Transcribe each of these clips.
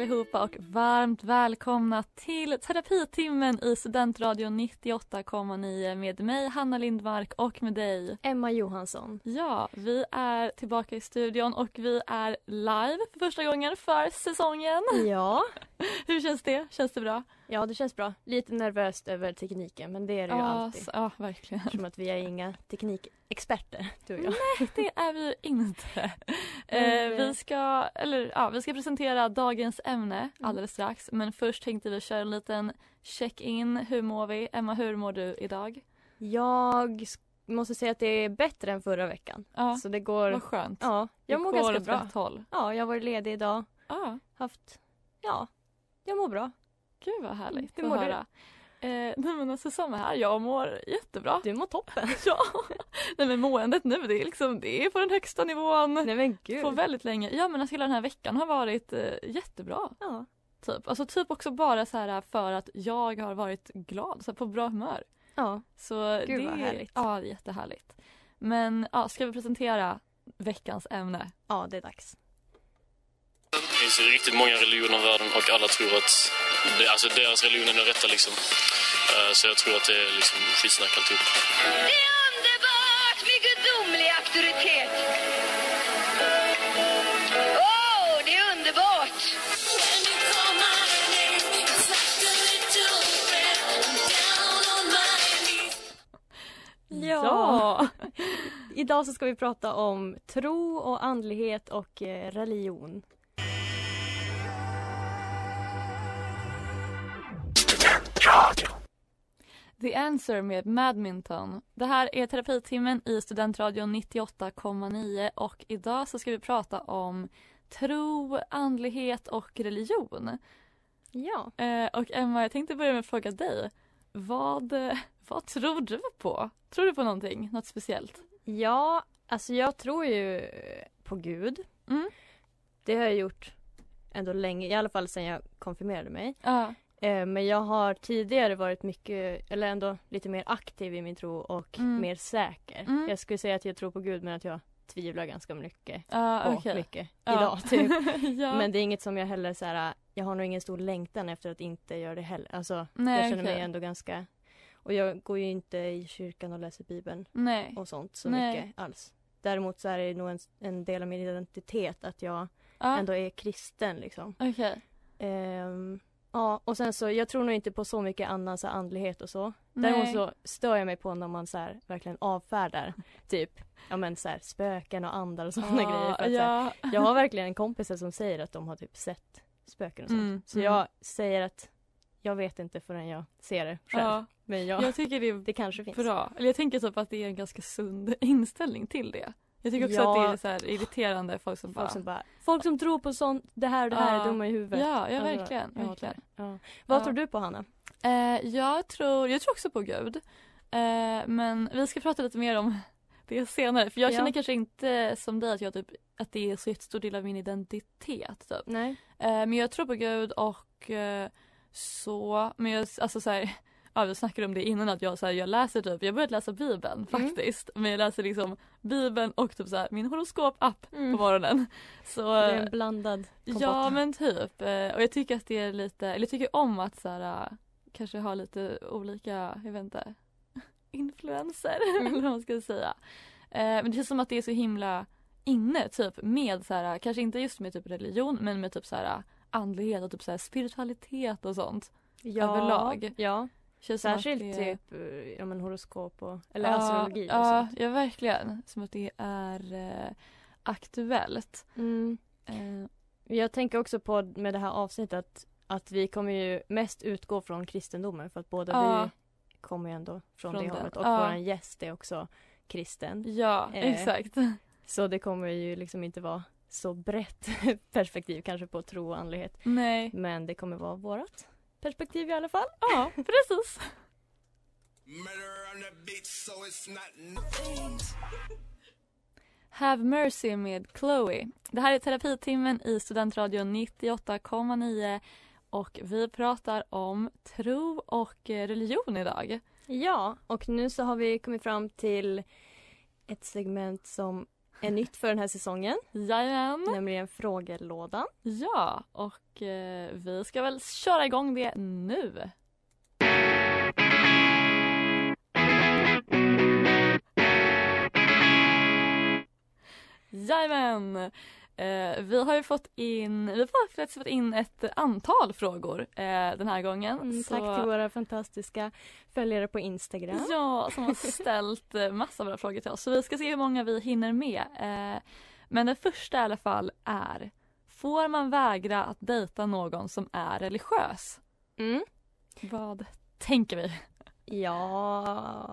allihopa och varmt välkomna till terapitimmen i Studentradion 98,9 med mig Hanna Lindmark och med dig Emma Johansson. Ja, vi är tillbaka i studion och vi är live för första gången för säsongen. Ja, Hur känns det? Känns det bra? Ja det känns bra. Lite nervöst över tekniken men det är det ju alltid. ja verkligen. Eftersom att vi är inga teknikexperter, du och jag. Det är vi inte. Men, Eh, vi, ska, eller, ja, vi ska presentera dagens ämne Mm. alldeles strax. Men först tänkte vi köra en liten check-in. Hur mår vi? Emma, hur mår du idag? Jag måste säga att det är bättre än förra veckan. Ja, Så det går... vad skönt. Ja, jag Det mår ganska bra. håll. Ja, jag har varit ledig idag. Ja, Haft... Ja, jag mår bra. Gud vad härligt Hur att mår du? höra. Eh, nej men alltså samma här, jag mår jättebra. Du mår toppen. Ja, nej men måendet nu det är liksom, det är på den högsta nivån. Nej men gud. På väldigt länge. Ja men alltså hela den här veckan har varit eh, jättebra. Ja. Typ. Alltså typ också bara så här för att jag har varit glad, så här, på bra humör. ja. Så Gud, det, vad härligt. Ja, det är jättehärligt. Men ja, ska vi presentera veckans ämne? Ja, det är dags. Det finns ju riktigt många religioner i världen och alla tror att det, alltså deras religion är den rätta liksom. Eh, Så jag tror att det är liksom skitsnack alltihop. Det är underbart med gudomlig auktoritet. Åh, det är underbart! Ja. Idag så ska vi prata om tro och andlighet och eh, religion. The Answer med Madminton. Det här är terapitimmen i Studentradion 98,9 och idag så ska vi prata om tro, andlighet och religion. Ja. Eh, och Emma, jag tänkte börja med att fråga dig. Vad, vad tror du på? Tror du på någonting? Något speciellt? Ja, alltså jag tror ju på Gud. Mm. Det har jag gjort ändå länge, i alla fall sedan jag konfirmerade mig. Ja. Eh, Men jag har tidigare varit mycket, eller ändå lite mer aktiv i min tro och Mm. mer säker. Mm. Jag skulle säga att jag tror på Gud men att jag tvivlar ganska mycket Ja, på okej. mycket idag. Typ. ja. Men det är inget som jag heller så här, jag har nog ingen stor längtan efter att inte göra det heller. Alltså, Nej, jag känner mig okej. ändå ganska, och jag går ju inte i kyrkan och läser bibeln Nej. och sånt så Nej. mycket alls. Däremot så är det nog en, en del av min identitet att jag Ja, ändå är kristen liksom. okej. Ehm, ja, och sen så, jag tror nog inte på så mycket annan så andlighet och så. Nej. Däremot så stör jag mig på när man så här, verkligen avfärdar typ, ja men så här, spöken och andar och sådana grejer. För att, så här, ja. jag har verkligen en kompis som säger att de har typ sett spöken och sånt. Mm, så mm. jag säger att jag vet inte förrän jag ser det själv. Ja. Men jag, Jag tycker det är det kanske finns. bra. Eller jag tänker typ att det är en ganska sund inställning till det. Jag tycker också Ja. att det är så här irriterande folk som bara... Folk som bara, folk som tror på sånt, det här och det här Ja. är dumma i huvudet. Ja, ja Alltså, verkligen. hatar verkligen. Ja. Vad tror du på Hanna? Eh, jag, tror, jag tror också på Gud. Eh, men vi ska prata lite mer om det senare. För jag Ja. känner kanske inte som dig att, jag typ, att det är så jättestor del av min identitet. Typ. Nej. Eh, men jag tror på Gud och eh, så, men jag, alltså så här, ja vi snackade om det innan att jag, så här, jag läser typ, jag börjat läsa bibeln Mm. faktiskt. Men jag läser liksom bibeln och typ så här, min horoskop-app Mm. på morgonen. Så, Det är en blandad kompott. ja men typ. Eh, och jag tycker att det är lite, eller jag tycker om att så här, eh, kanske ha lite olika, jag vet inte, influenser eller vad man ska säga. Eh, men det känns som att det är så himla inne typ med så här, kanske inte just med typ religion men med typ så här andlighet och typ så här spiritualitet och sånt. ja, överlag. Ja. Känns Särskilt det- typ eh, ja, men horoskop och, eller ja, astrologi och ja, sånt. ja, verkligen. Som att det är eh, aktuellt. Mm. Eh, Jag tänker också på med det här avsnittet att, vi kommer ju mest utgå från kristendomen för att båda Ja. vi kommer ju ändå från, Från det hållet och Ja. våran gäst är också kristen. ja, Eh, exakt. Så det kommer ju liksom inte vara så brett perspektiv kanske på tro och andlighet. Nej. Men det kommer vara vårat perspektiv i alla fall. Ja, precis. Have Mercy med Chloe. Det här är terapitimmen i Studentradion 98,9 och vi pratar om tro och eh, religion idag. Ja, och nu så har vi kommit fram till ett segment som är nytt för den här säsongen, Jajamän. nämligen frågelådan. Ja, och eh, vi ska väl köra igång det nu. Jajamän! Eh, vi har ju fått in, vi har faktiskt fått in ett antal frågor eh, den här gången. Mm, så- Tack till våra fantastiska följare på Instagram. Ja, som har ställt eh, massa bra frågor till oss. Så vi ska se hur många vi hinner med. Eh, men den första i alla fall är Får man vägra att dejta någon som är religiös? Mm. Vad tänker vi? Ja,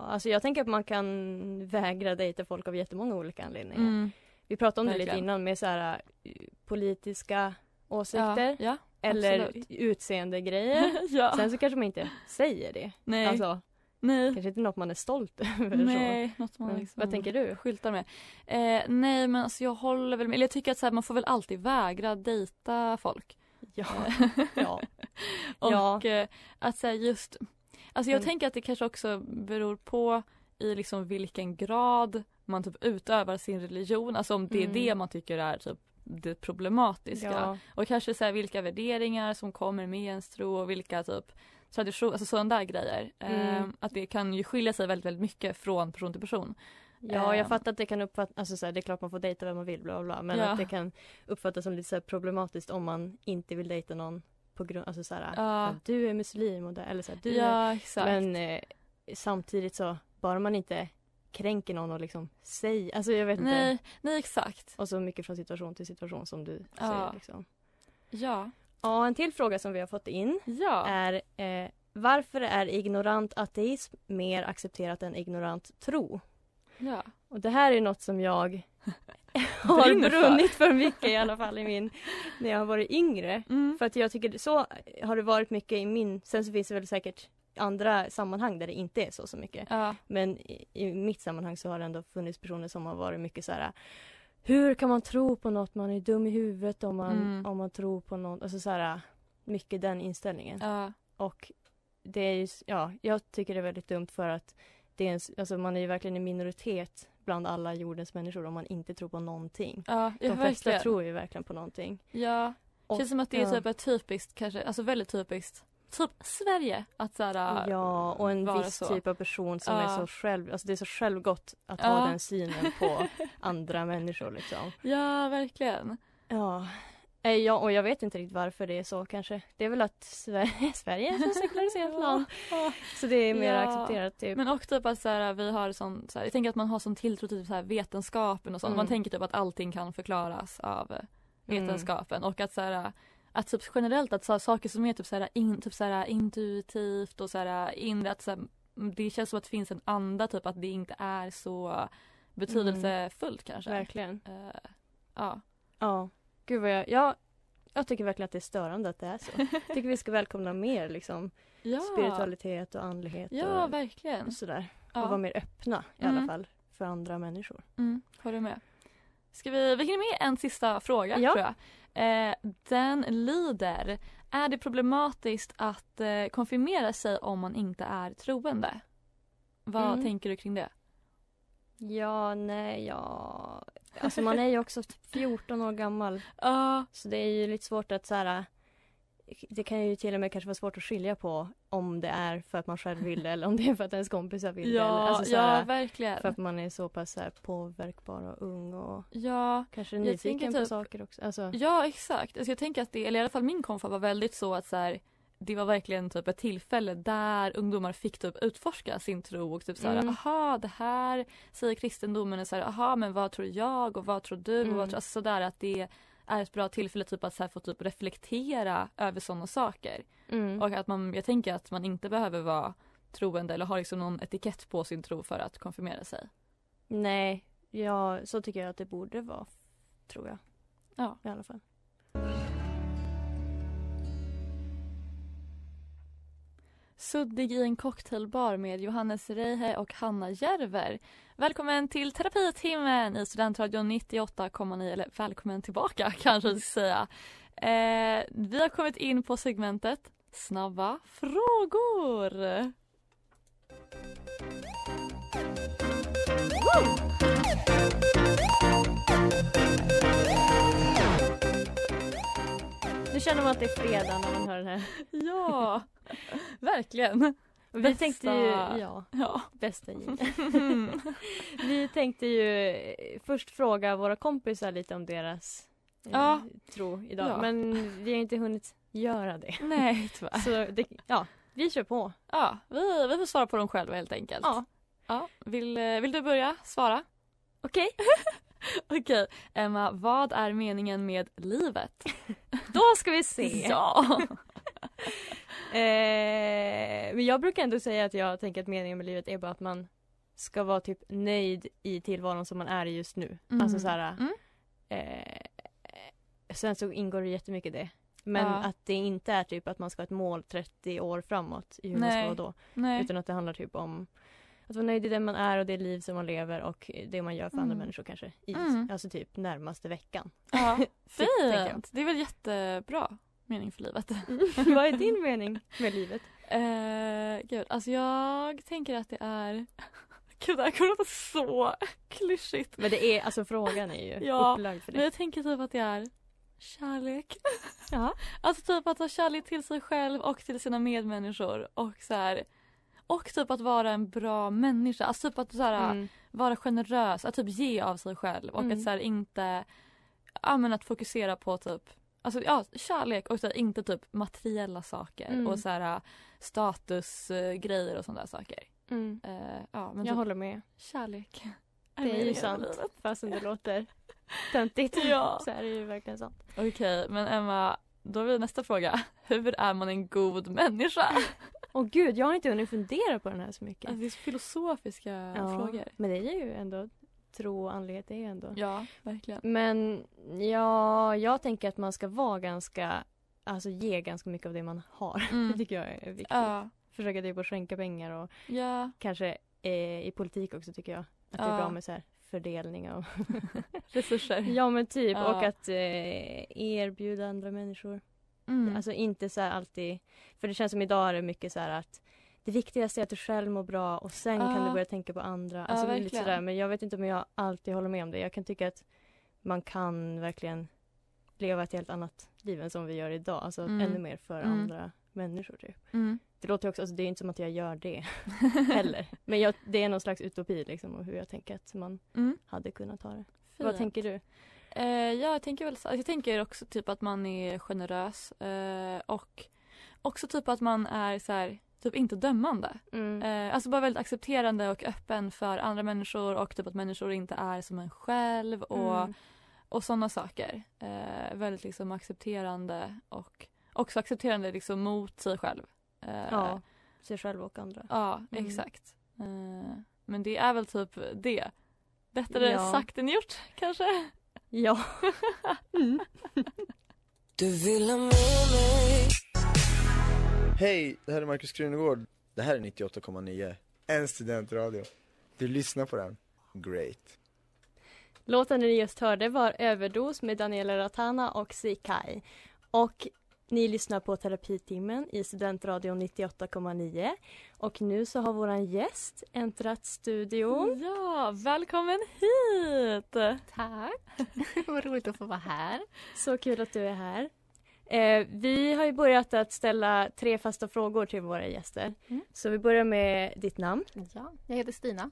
alltså jag tänker att man kan vägra dejta folk av jättemånga olika anledningar. Mm. Vi pratade om det lite verkligen. innan med så här eh, politiska åsikter Ja, ja eller utseendegrejer. ja. Sen så kanske man inte säger det. nej, Alltså, nej, kanske inte något man är stolt över. Så. nej. Något man Men liksom vad tänker du? skyltar med. Eh, nej, men alltså jag håller väl med. Eller jag tycker att så här, man får väl alltid vägra dejta folk. Ja. Ja. Och Ja. eh, att säga just, alltså jag Mm. tänker att det kanske också beror på i liksom vilken grad man typ utövar sin religion, alltså om det är Mm. det man tycker är typ det problematiska. ja. Och kanske så här, vilka värderingar som kommer med ens tro och vilka typ tradition, alltså sådana där grejer. Mm. Eh, att det kan ju skilja sig väldigt, väldigt mycket från person till person. Ja, jag Ehm. fattar att det kan uppfattas, alltså så här, det är klart man får dejta vem man vill bla bla, men Ja. att det kan uppfattas som lite så problematiskt om man inte vill dejta någon på grund, alltså så här, Ja. du är muslim och det, eller så här, du är, ja, exakt. men eh, samtidigt så, bara man inte kränker någon och liksom säger, alltså jag vet inte. nej, nej exakt. Och så mycket från situation till situation som du Ja. säger liksom. Ja. Ja, en till fråga som vi har fått in Ja. är eh, varför är ignorant ateism mer accepterat än ignorant tro? ja. Och det här är något som jag har brunnit för mycket i alla fall i min, när jag har varit yngre. Mm. För att jag tycker så har det varit mycket i min, sen så finns det väl säkert andra sammanhang där det inte är så så mycket. Ja. Men i, i mitt sammanhang så har det ändå funnits personer som har varit mycket så här. Hur kan man tro på något? Man är dum i huvudet om man, Mm. om man tror på något. Alltså så här, mycket den inställningen. Ja. Och det är ju, ja, jag tycker det är väldigt dumt för att det är en, alltså man är ju verkligen en minoritet bland alla jordens människor om man inte tror på någonting. Ja, De flesta verkligen. tror ju verkligen på någonting. Ja. Och- Känns som att det är ja. typ typiskt, kanske, alltså väldigt typiskt, typ Sverige att såhär Ja, och en viss så. typ av person som Ja. är så själv, alltså det är så självgott att Ja. ha den synen på andra människor liksom. Ja, verkligen. Ja. Eh, Ja, och jag vet inte riktigt varför det är så kanske. Det är väl att Sverige, Sverige är så sekulariserat land. Så det är mer Ja. accepterat typ. Men också typ att så här, vi har sån, så här, jag tänker att man har sån tilltro till så här, vetenskapen och sånt. Mm. Man tänker typ att allting kan förklaras av Mm. vetenskapen och att så här, att typ generellt att så saker som är typ så här, in, typ så här, intuitivt och så här, inre, att så här, mm, det känns som att det finns en anda typ att det inte är så betydelsefullt kanske. Verkligen. Eh, ja. Ja. Gud vad jag, jag, jag tycker verkligen att det är störande att det är så. Jag tycker vi ska välkomna mer liksom ja. spiritualitet och andlighet Ja, och, verkligen. och sådär. Ja. Och vara mer öppna i Mm. alla fall för andra människor. Mm, håller med. Ska vi, vi hinner med en sista fråga Ja. tror jag. Eh, den lyder, är det problematiskt att eh, konfirmera sig om man inte är troende? Vad Mm. tänker du kring det? Ja, nej, ja. Alltså man är ju också typ 14 år gammal. Ja, Så det är ju lite svårt att så här. Det kan ju till och med kanske vara svårt att skilja på om det är för att man själv vill det eller om det är för att ens kompisar vill det. Ja, alltså så ja verkligen. för att man är så pass så här, påverkbar och ung och Ja, kanske nyfiken på typ- saker också. Alltså, ja exakt. Alltså, jag tänker att det, eller i alla fall min konfa var väldigt så att så här, det var verkligen typ ett tillfälle där ungdomar fick typ utforska sin tro och typ såhär, Mm. aha det här säger kristendomen och såhär, aha men vad tror jag och vad tror du och Mm. vad tror, alltså sådär att det är ett bra tillfälle typ att så få typ reflektera över sådana saker. Mm. Och att man, jag tänker att man inte behöver vara troende eller ha liksom någon etikett på sin tro för att konfirmera sig. Nej, ja, så tycker jag att det borde vara. Tror jag. Ja. I alla fall. Suddig i en cocktailbar med Johannes Reihe och Hanna Järver. Välkommen till terapitimmen i Studentradion 98,9 eller välkommen tillbaka kanske jag ska säga. Eh, vi har kommit in på segmentet Snabba frågor. Nu känner man att det är fredag när man hör den här. Ja, verkligen. Vi Bästa- tänkte ju, ja, Ja. bästa Gina. Vi tänkte ju först fråga våra kompisar lite om deras eh, Ja. tro idag. Ja. Men vi har inte hunnit göra det. Nej tyvärr. Så det, ja, vi kör på. Ja, vi, vi får svara på dem själva helt enkelt. Ja, Ja, vill, eh, vill du börja svara? okej. Okej, Emma, vad är meningen med livet? Då ska vi se. Ja! Eh, men jag brukar ändå säga att jag tänker att meningen med livet är bara att man ska vara typ nöjd i tillvaron som man är i just nu. Mm. Alltså så här, Mm. eh, sen så ingår det jättemycket det. Men Ja. att det inte är typ att man ska ha ett mål 30 år framåt i hur man ska Nej. vara då. Nej. Utan att det handlar typ om att vara nöjd i den man är och det liv som man lever och det man gör för andra Mm. människor kanske. I, Mm. Alltså typ närmaste veckan. Ja, fint! Det är väl jättebra mening för livet. Vad är din mening med livet? Eh, gud, alltså jag tänker att det är... Gud, det här kommer låta så klyschigt. Men det är, alltså frågan är ju Ja, upplagd för Men det. jag tänker typ att det är kärlek. Ja. Alltså typ att ha kärlek till sig själv och till sina medmänniskor och så här, Och typ att vara en bra människa. Alltså typ att så här, Mm. vara generös, att typ ge av sig själv och Mm. att så här, inte, ja men att fokusera på typ Alltså ja, kärlek och så här, inte typ materiella saker Mm. och så här statusgrejer och sådana där saker. Eh, ja, men Jag typ håller med. kärlek. Det är ju sant. Fastän det låter töntigt Ja. så är det ju verkligen sant. Okej, men Emma, då är vi nästa fråga. Hur är man en god människa? Åh gud, jag har inte hunnit fundera på den här så mycket. Alltså, det är så filosofiska Ja, frågor. Men det är ju ändå tro och andlighet, det är ju ändå. Ja, verkligen. Men ja, jag tänker att man ska vara ganska, alltså ge ganska mycket av det man har. Mm. Det tycker jag är viktigt. Ja, Försöka typ att skänka pengar och ja, kanske eh, i politik också tycker jag. Att det är Ja. bra med så här fördelning av resurser. Ja men typ Ja. och att eh, erbjuda andra människor. Mm. Alltså inte så alltid, för det känns som idag är det mycket så att det viktigaste är att du själv mår bra och sen kan Ja. du börja tänka på andra. Alltså det är lite sådär, men jag vet inte om jag alltid håller med om det. Jag kan tycka att man kan verkligen leva ett helt annat liv än som vi gör idag. Alltså Mm. ännu mer för Mm. andra människor typ. Mm. Det låter också, alltså, det är inte som att jag gör det heller. Men jag, det är någon slags utopi liksom och hur jag tänker att man Mm. hade kunnat ha det. Vad Fint. tänker du? Eh, ja, jag tänker väl jag tänker också typ att man är generös eh, och också typ att man är så här, typ inte dömande. Mm. Eh, alltså bara väldigt accepterande och öppen för andra människor och typ att människor inte är som en själv och, Mm. och sådana saker. Eh, väldigt liksom accepterande och också accepterande liksom mot sig själv. Eh, Ja, sig själv och andra. Ja, Mm. exakt. Eh, men det är väl typ det. Lättare Ja. sagt än gjort kanske. Ja. mm. Du vill ha med mig Hej, det här är Markus Krunegård. Det här är 98,9. En studentradio. Du lyssnar på den. Great. Låten ni just hörde var Överdos med Daniela Ratana och Sikai. Och ni lyssnar på Terapitimmen i Studentradion 98,9. Och nu så har våran gäst äntrat studion. Ja, välkommen hit! Tack. Vad roligt att få vara här. Så kul att du är här. Eh, vi har ju börjat att ställa tre fasta frågor till våra gäster. Mm. Så vi börjar med ditt namn Ja, jag heter Stina.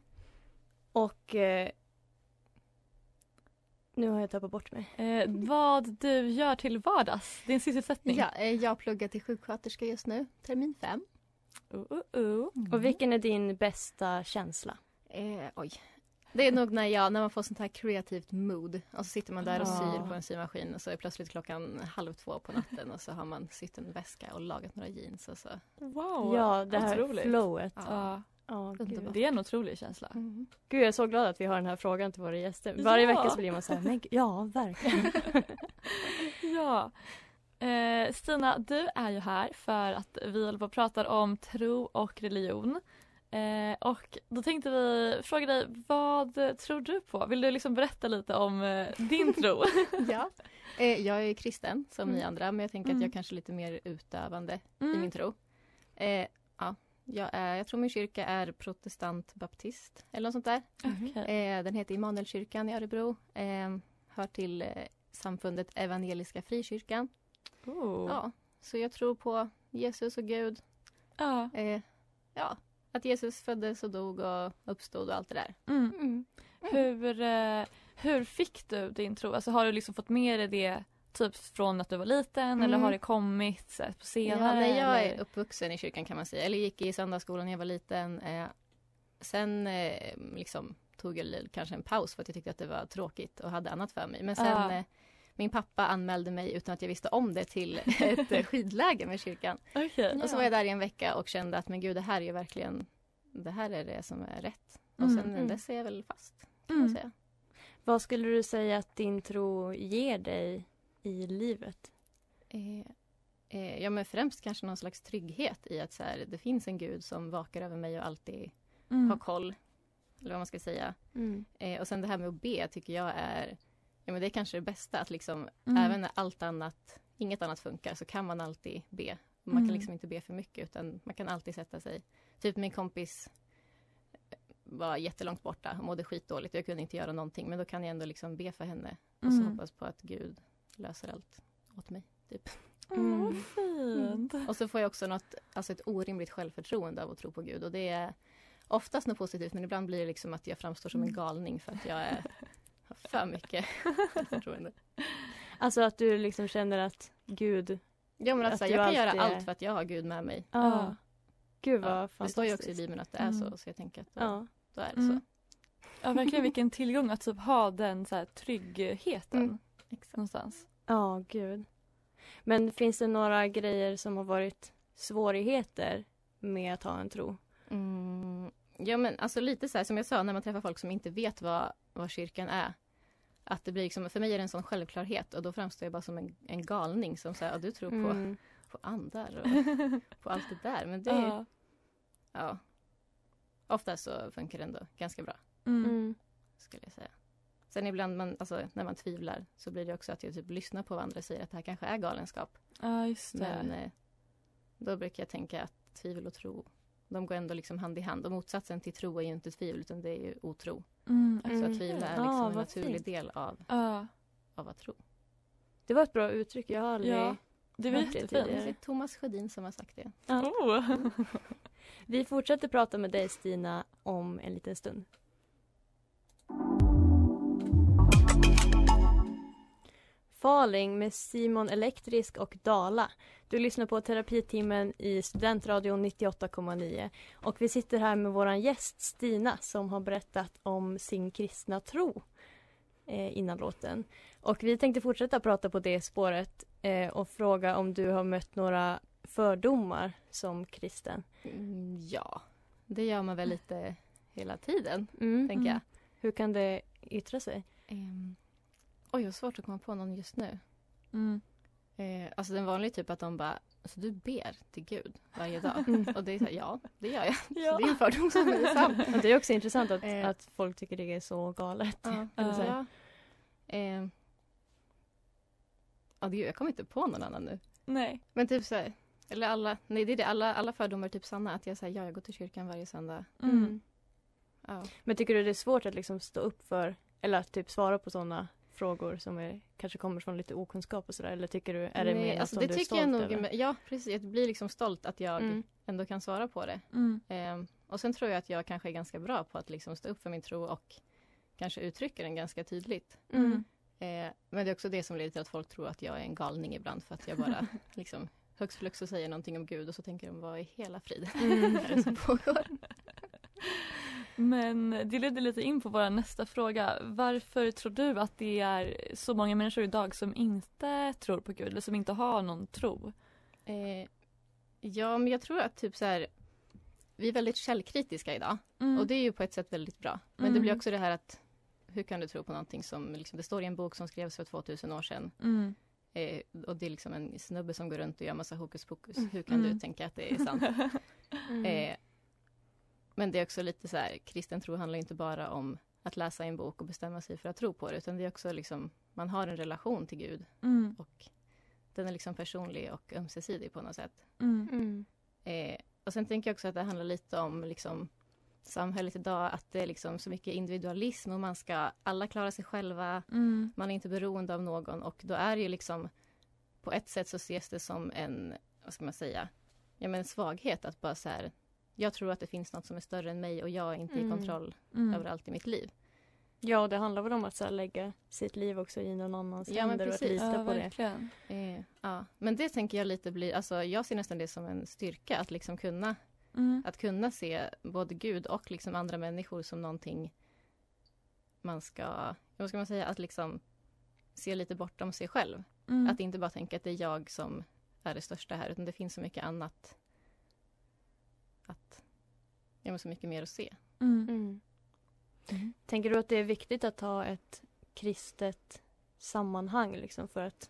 och eh, Nu har jag tappat bort mig. Eh, vad du gör till vardags, din sysselsättning. Ja, eh, jag pluggar till sjuksköterska just nu, termin fem. Uh, uh, uh. Och vilken är din bästa känsla? Eh, oj. Det är nog när, jag, när man får sånt här kreativt mood och så sitter man där och syr på en symaskin och så är plötsligt klockan halv två på natten och så har man sytt en väska och lagat några jeans och så. Wow, Ja, det här otroligt. flowet. Ja. Underbart. Det är en otrolig känsla. Mm. Gud, jag är så glad att vi har den här frågan till våra gäster. Varje Ja. vecka så blir man så här, men ja, verkligen. Ja. Eh, Stina, du är ju här för att vi håller på och pratar om tro och religion. Eh, och då tänkte vi fråga dig, vad tror du på? Vill du liksom berätta lite om eh, din tro? Ja. Eh, jag är kristen som ni Mm. andra men jag tänker Mm. att jag kanske är lite mer utövande i Mm. min tro. Eh, ja. Jag, är, jag tror min kyrka är protestant baptist eller något sånt där. Okej. Eh, den heter Immanuelkyrkan i Örebro. Eh, hör till eh, samfundet Evangeliska Frikyrkan. Oh. Ja, så jag tror på Jesus och Gud. Ja. Eh, ja, att Jesus föddes och dog och uppstod och allt det där. Mm. Hur, eh, hur fick du din tro? Alltså har du liksom fått med dig det typ från att du var liten eller Mm. har det kommit så här, på Ja, senare? nej, jag eller? är uppvuxen i kyrkan kan man säga. Eller gick i söndagsskolan när jag var liten. Eh, sen eh, liksom tog jag kanske en paus för att jag tyckte att det var tråkigt och hade annat för mig. Men sen Ja. eh, min pappa anmälde mig utan att jag visste om det till ett eh, skidläger med kyrkan. Okej. Och så var jag där i en vecka och kände att men gud det här är verkligen det här är det som är rätt. Och Mm, sen mm. dess är jag väl fast kan man Mm. säga. Vad skulle du säga att din tro ger dig i livet? Eh, eh, ja men främst kanske någon slags trygghet i att så här, det finns en gud som vakar över mig och alltid Mm. har koll. Eller vad man ska säga. Mm. Eh, och sen det här med att be tycker jag är Ja men det är kanske det bästa att liksom Mm. även när allt annat Inget annat funkar så kan man alltid be. Man Mm. kan liksom inte be för mycket utan man kan alltid sätta sig. Typ min kompis eh, var jättelångt borta och mådde skitdåligt. Jag kunde inte göra någonting men då kan jag ändå liksom be för henne. Och så Mm. hoppas på att Gud löser allt åt mig. Typ. Åh, Mm. vad fint. Och så får jag också något, alltså ett orimligt självförtroende av att tro på Gud. Och det är oftast något positivt men ibland blir det liksom att jag framstår som en Mm. galning för att jag är, har för mycket förtroende. Alltså att du liksom känner att Gud... Ja men Att alltså, du jag kan göra alltid är- allt för att jag har Gud med mig. Ja. Ja. Gud vad Ja, det fantastiskt. står ju också i Bibeln att det är Mm. så, så jag tänker att då, Ja. då är det Mm. så. Ja, verkligen vilken tillgång att typ ha den så här, tryggheten Mm. Exakt. någonstans. Ja, gud. Men finns det några grejer som har varit svårigheter med att ha en tro? Mm. Ja men alltså lite så här som jag sa när man träffar folk som inte vet vad, vad kyrkan är. Att det blir liksom, för mig är det en sån självklarhet och då framstår jag bara som en, en galning som säger att du tror på, Mm. på andar och på allt det där. Men det, ja. Ja. Oftast så funkar det ändå ganska bra Mm. Mm. skulle jag säga. Sen ibland man, alltså, när man tvivlar så blir det också att jag typ lyssnar på vad andra säger att det här kanske är galenskap. ja, just det. Men eh, då brukar jag tänka att tvivel och tro de går ändå liksom hand i hand och motsatsen till tro är ju inte tvivel utan det är ju otro. Mm. Så Mm. att tvivla är Ah, liksom en vad naturlig fint. del av, Ja. av att tro. Det var ett bra uttryck. Jag har aldrig Ja, det var hört det jättefint. Det tidigare. är Thomas Sjödin som har sagt det. Ja. Oh. Vi fortsätter prata med dig Stina om en liten stund. Falling med Simon Elektrisk och Dala. Du lyssnar på terapitimmen i Studentradion 98,9. Och vi sitter här med vår gäst Stina som har berättat om sin kristna tro eh, innan låten. Och vi tänkte fortsätta prata på det spåret eh, och fråga om du har mött några fördomar som kristen. Mm, ja, det gör man väl lite hela tiden, Mm. tänker jag. Hur kan det yttra sig? Um, oj, vad svårt att komma på någon just nu. Mm. Eh, alltså den vanliga typ att de bara, alltså du ber till Gud varje dag. Mm. Och det är så här, ja, det gör jag. Ja. Så det är en fördom som är sann. Men det är också intressant att, Eh. att folk tycker det är så galet. Ja, Eller så här. ja. Eh, ja, gud, jag kommer inte på någon annan nu. Nej. Men typ så här, eller alla, nej det är det, alla, alla fördomar är typ sanna. Att jag säger ja, jag går till kyrkan varje söndag. Mm. Ja. Men tycker du det är svårt att liksom stå upp för, eller att typ svara på sådana frågor som är, kanske kommer från lite okunskap och sådär? Eller tycker du, är det nej, mer alltså det du är tycker stolt jag nog, över? ja precis, jag blir liksom stolt att jag Mm. ändå kan svara på det. Mm. Eh, och sen tror jag att jag kanske är ganska bra på att liksom stå upp för min tro och kanske uttrycka den ganska tydligt. Mm. Eh, men det är också det som leder till att folk tror att jag är en galning ibland för att jag bara liksom högst flux och säger någonting om Gud och så tänker de vad i hela friden Mm. är det som pågår? Men det leder lite in på vår nästa fråga. Varför tror du att det är så många människor idag som inte tror på Gud eller som inte har någon tro? Eh, ja, men jag tror att typ så här, vi är väldigt källkritiska idag Mm. och det är ju på ett sätt väldigt bra. Men det Mm. blir också det här att hur kan du tro på någonting som liksom, det står i en bok som skrevs för 2000 år sedan Mm. eh, och det är liksom en snubbe som går runt och gör massa hokus pokus. Mm. Hur kan Mm. du tänka att det är sant? Mm. Eh, men det är också lite så här, kristen tro handlar inte bara om att läsa en bok och bestämma sig för att tro på det, utan det är också liksom, man har en relation till Gud Mm. och den är liksom personlig och ömsesidig på något sätt. Mm. Mm. Eh, och sen tänker jag också att det handlar lite om liksom, samhället idag, att det är liksom så mycket individualism och man ska alla klara sig själva, Mm. man är inte beroende av någon och då är det ju liksom på ett sätt så ses det som en, vad ska man säga, ja men en svaghet att bara så här, jag tror att det finns något som är större än mig och jag är inte Mm. i kontroll Mm. över allt i mitt liv. Ja, och det handlar väl om att så här, lägga sitt liv också i någon annans Ja, men händer och att precis. lita Ja, på det. verkligen. Eh, ja. Men det tänker jag lite blir, alltså jag ser nästan det som en styrka att liksom kunna, Mm. att kunna se både Gud och liksom andra människor som någonting man ska, vad ska man säga, att liksom se lite bortom sig själv. Mm. Att inte bara tänka att det är jag som är det största här, utan det finns så mycket annat ja men så mycket mer att se. Mm. Mm. Mm. Tänker du att det är viktigt att ha ett kristet sammanhang liksom för att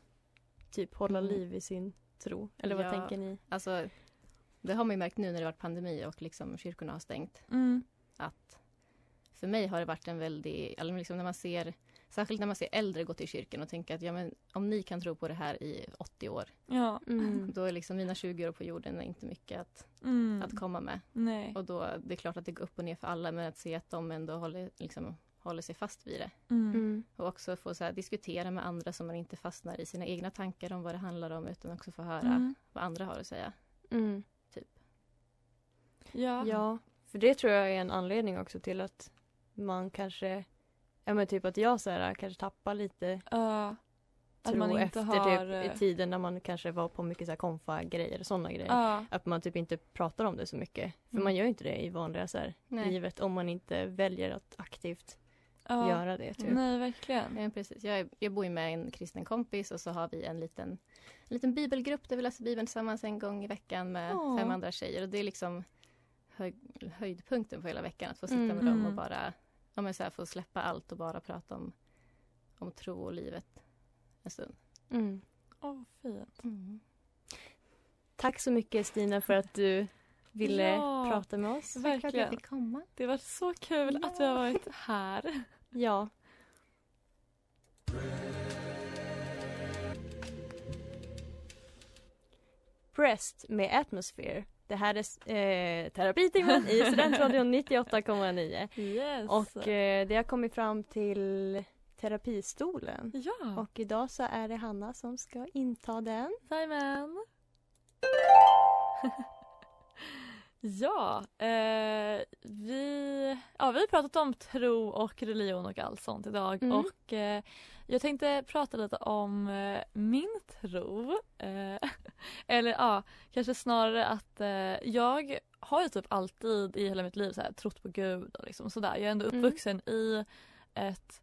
typ hålla Mm. liv i sin tro? Eller vad Ja. tänker ni? Alltså, det har man ju märkt nu när det varit pandemi och liksom kyrkorna har stängt. Mm. Att för mig har det varit en väldig, liksom när man ser, särskilt när man ser äldre gå till kyrkan och tänka att ja men om ni kan tro på det här i 80 år, Ja. Mm. då är liksom mina 20 år på jorden inte mycket att, Mm. att komma med. Nej. Och då, det är klart att det går upp och ner för alla, men att se att de ändå håller, liksom, håller sig fast vid det. Mm. Mm. Och också få så här, diskutera med andra så man inte fastnar i sina egna tankar om vad det handlar om, utan också få höra Mm. vad andra har att säga. Mm. Ja. Ja, för det tror jag är en anledning också till att man kanske, ja men typ att jag så här, kanske tappar lite. Att tro man inte efter har... typ i tiden när man kanske var på mycket så här konfa-grejer och sådana grejer. Ja. Att man typ inte pratar om det så mycket. För Mm. man gör ju inte det i vanliga så här, Nej. livet om man inte väljer att aktivt Ja. göra det. Typ. Nej, verkligen. Ja, precis. Jag, jag bor ju med en kristen kompis och så har vi en liten, en liten bibelgrupp där vi läser Bibeln tillsammans en gång i veckan med Åh. fem andra tjejer. Och det är liksom höj, höjdpunkten på hela veckan att få sitta Mm. med dem och Mm. bara ja, men så här, få släppa allt och bara prata om, om tro och livet en stund. Mm. Åh, fint. Tack så mycket Stina för att du ville Ja, prata med oss. Verkligen. komma. Det varit så kul att du har varit här. Ja. Breast med Atmosphere. Det här är eh, terapitimmen i Studentradion 98,9. Yes. Och eh, det har kommit fram till terapistolen. ja. Och idag så är det Hanna som ska inta den. Jajamän. ja, eh, vi, ja, vi har pratat om tro och religion och allt sånt idag. Mm. Och eh, jag tänkte prata lite om eh, min tro. Eh, eller ja, kanske snarare att eh, jag har ju typ alltid i hela mitt liv så här, trott på Gud och liksom sådär. Jag är ändå Mm. uppvuxen i ett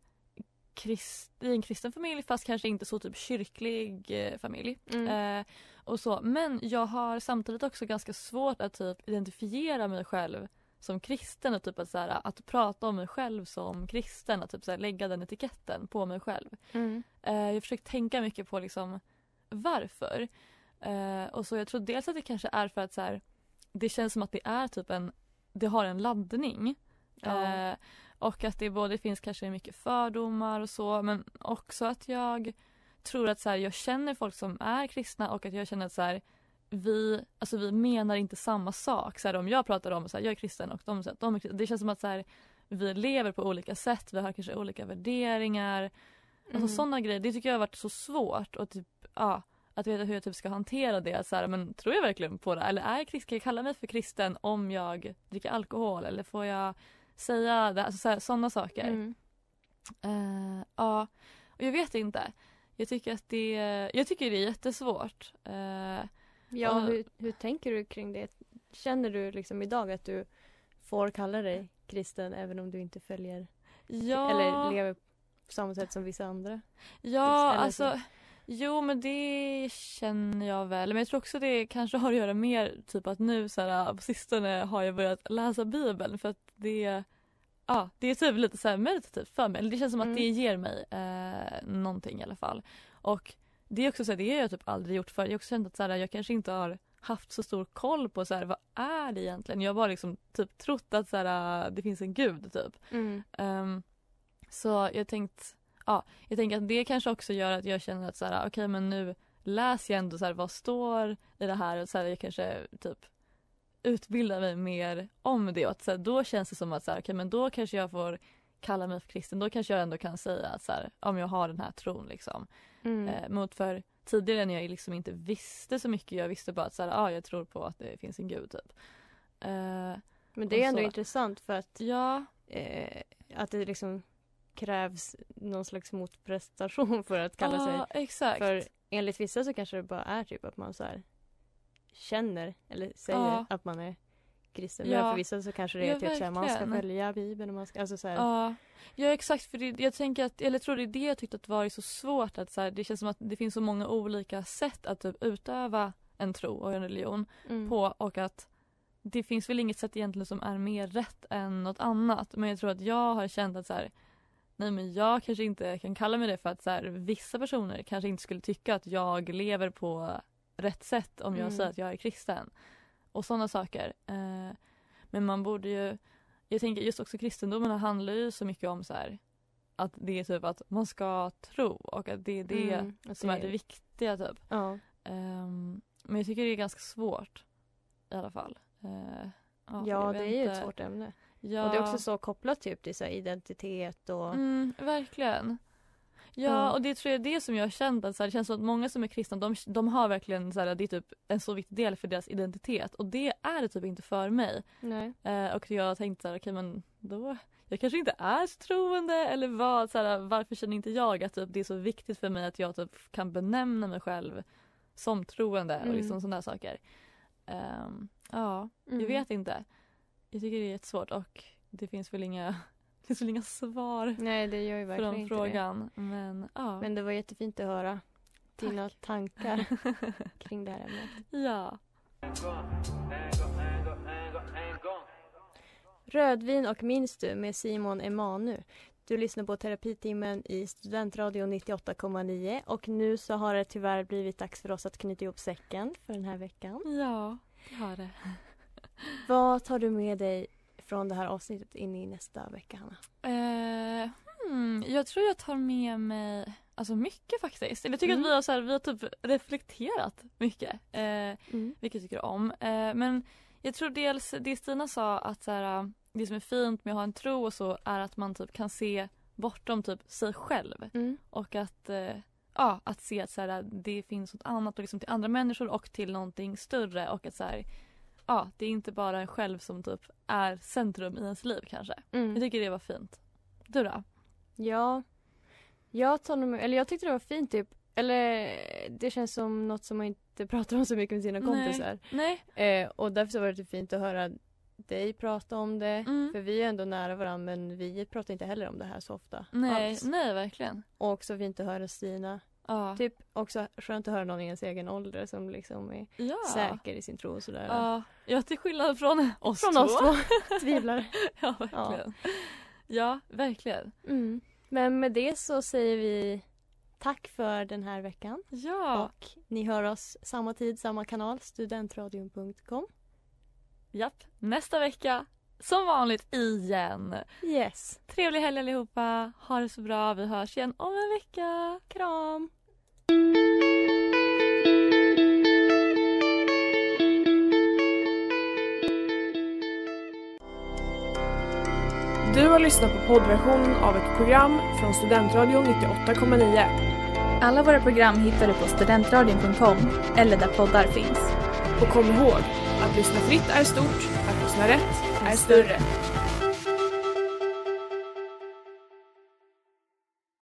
krist, i en kristen familj fast kanske inte så typ kyrklig eh, familj. Mm. Och så. Men jag har samtidigt också ganska svårt att typ identifiera mig själv som kristen och typ att, så här, att prata om mig själv som kristen och typ så här, lägga den etiketten på mig själv. Mm. Eh, jag har försökt tänka mycket på liksom varför. Eh, och så jag tror dels att det kanske är för att så här, det känns som att det är typ en, det har en laddning. Ja. Eh, och att det både finns kanske mycket fördomar och så men också att jag tror att så här, jag känner folk som är kristna och att jag känner att så här, vi, alltså vi menar inte samma sak. Så här, om jag pratar om att jag är kristen och de säger att de är kristna. Det känns som att så här, vi lever på olika sätt, vi har kanske olika värderingar. Alltså Mm. sådana grejer, det tycker jag har varit så svårt och typ, ja, att veta hur jag typ ska hantera det. Så här, men tror jag verkligen på det? Eller är jag kristen? Kan jag kalla mig för kristen om jag dricker alkohol? Eller får jag säga det? Alltså sådana saker. Mm. Eh, ja, och jag vet inte. Jag tycker att det, jag tycker det är jättesvårt. Eh, Ja, och- hur, hur tänker du kring det? Känner du liksom idag att du får kalla dig kristen även om du inte följer ja, eller lever på samma sätt som vissa andra? Ja, Eller alltså så. Jo men det känner jag väl. Men jag tror också det kanske har att göra mer typ att nu så här, på sistone har jag börjat läsa bibeln för att det Ja, det är typ lite så meditativt för mig. Det känns som att Mm. det ger mig eh, någonting i alla fall. Och det är också så här, det har jag typ aldrig gjort förr. Jag har också känt att så här, jag kanske inte har haft så stor koll på så här, vad är det egentligen? Jag har bara liksom typ trott att så här, det finns en gud typ. Mm. Ehm, så jag tänkt, ja, jag tänker att det kanske också gör att jag känner att så här, okej men nu läser jag ändå så här, vad står i det här och så här, jag kanske typ utbildar mig mer om det och att så här, då känns det som att så här, okej men då kanske jag får kalla mig för kristen. Då kanske jag ändå kan säga att så här, om jag har den här tron liksom. Mm. Eh, mot för tidigare när jag liksom inte visste så mycket. Jag visste bara att så här, ah, jag tror på att det finns en gud typ. Eh, Men det är ändå så- intressant för att, ja, eh, att det liksom krävs någon slags motprestation för att kalla sig ja, exakt. För enligt vissa så kanske det bara är typ att man så här känner eller säger Ja. att man är kristen. Ja. Men för vissa så kanske det är Ja, typ så här, man ska verkligen. följa bibeln och man ska, alltså så här, Ja, ja exakt för det, jag tänker att, eller jag tror det är det jag tyckte att var så svårt att så här, det känns som att det finns så många olika sätt att typ utöva en tro och en religion mm. på och att det finns väl inget sätt egentligen som är mer rätt än något annat men jag tror att jag har känt att så här, nej men jag kanske inte kan kalla mig det för att så här, vissa personer kanske inte skulle tycka att jag lever på rätt sätt om jag Mm. säger att jag är kristen och sådana saker. Eh, men man borde ju, jag tänker just också kristendomen handlar ju så mycket om så här att det är typ att man ska tro och att det är det Mm, som är det viktiga typ. Ja. Ehm, men jag tycker det är ganska svårt i alla fall. Eh, Ja, jag det är ju ett svårt ämne. Ja, Och det är också så kopplat typ till så identitet och Mm, verkligen. Ja, och det tror jag är det som jag har känt att så här, det känns som att många som är kristna de, de har verkligen så här, det är typ en så viktig del för deras identitet och det är det typ inte för mig. nej. Eh, och jag har tänkt så här, okej men då jag kanske inte är så troende eller vad, så här, varför känner inte jag att typ, det är så viktigt för mig att jag typ kan benämna mig själv som troende och Mm. liksom sådana saker. Ehm, ja, Mm. jag vet inte. Jag tycker det är jättesvårt och det finns väl inga, det finns väl inga svar Nej, det gör ju verkligen inte frågan. Men ja. det. Men det var jättefint att höra dina tankar kring det här ämnet. ja. Rödvin och minns du med Simon Emanu. Du lyssnar på terapitimmen i Studentradion 98,9 och nu så har det tyvärr blivit dags för oss att knyta ihop säcken för den här veckan. Ja, det har det. Vad tar du med dig från det här avsnittet in i nästa vecka, Hanna? Eh, hmm, jag tror jag tar med mig alltså mycket faktiskt. Jag tycker Mm. att vi har, så här, vi har typ reflekterat mycket. Eh, Mm. vilket jag tycker om. Eh, men jag tror dels det Stina sa att så här, det som är fint med att ha en tro och så är att man typ kan se bortom typ sig själv. Mm. Och att, eh, ja, att se att så här, det finns något annat och liksom till andra människor och till någonting större och att så här, ja, det är inte bara en själv som typ är centrum i ens liv kanske. Mm. Jag tycker det var fint. Du då? Ja, jag tar nog eller jag tyckte det var fint typ. Eller det känns som något som man inte pratar om så mycket med sina Nej. kompisar. Nej. Eh, och därför så var det typ fint att höra dig prata om det. Mm. För vi är ändå nära varandra men vi pratar inte heller om det här så ofta. Nej, alls. nej verkligen. Och också fint att höra Stina. Ja. Typ också skönt att höra någon i ens egen ålder som liksom är ja. säker i sin tro och sådär. Ja, ja till skillnad från oss Från två. oss två tvivlare. ja, verkligen. Ja. verkligen. Mm. Men med det så säger vi tack för den här veckan. Ja. Och ni hör oss samma tid, samma kanal, studentradion.com. Japp. Nästa vecka, som vanligt igen. Yes. Trevlig helg allihopa. Ha det så bra. Vi hörs igen om en vecka. Kram! Du har lyssnat på poddversionen av ett program från Studentradion 98,9. Alla våra program hittar du på studentradion.com eller där poddar finns. Och kom ihåg, att lyssna fritt är stort, att lyssna rätt är större.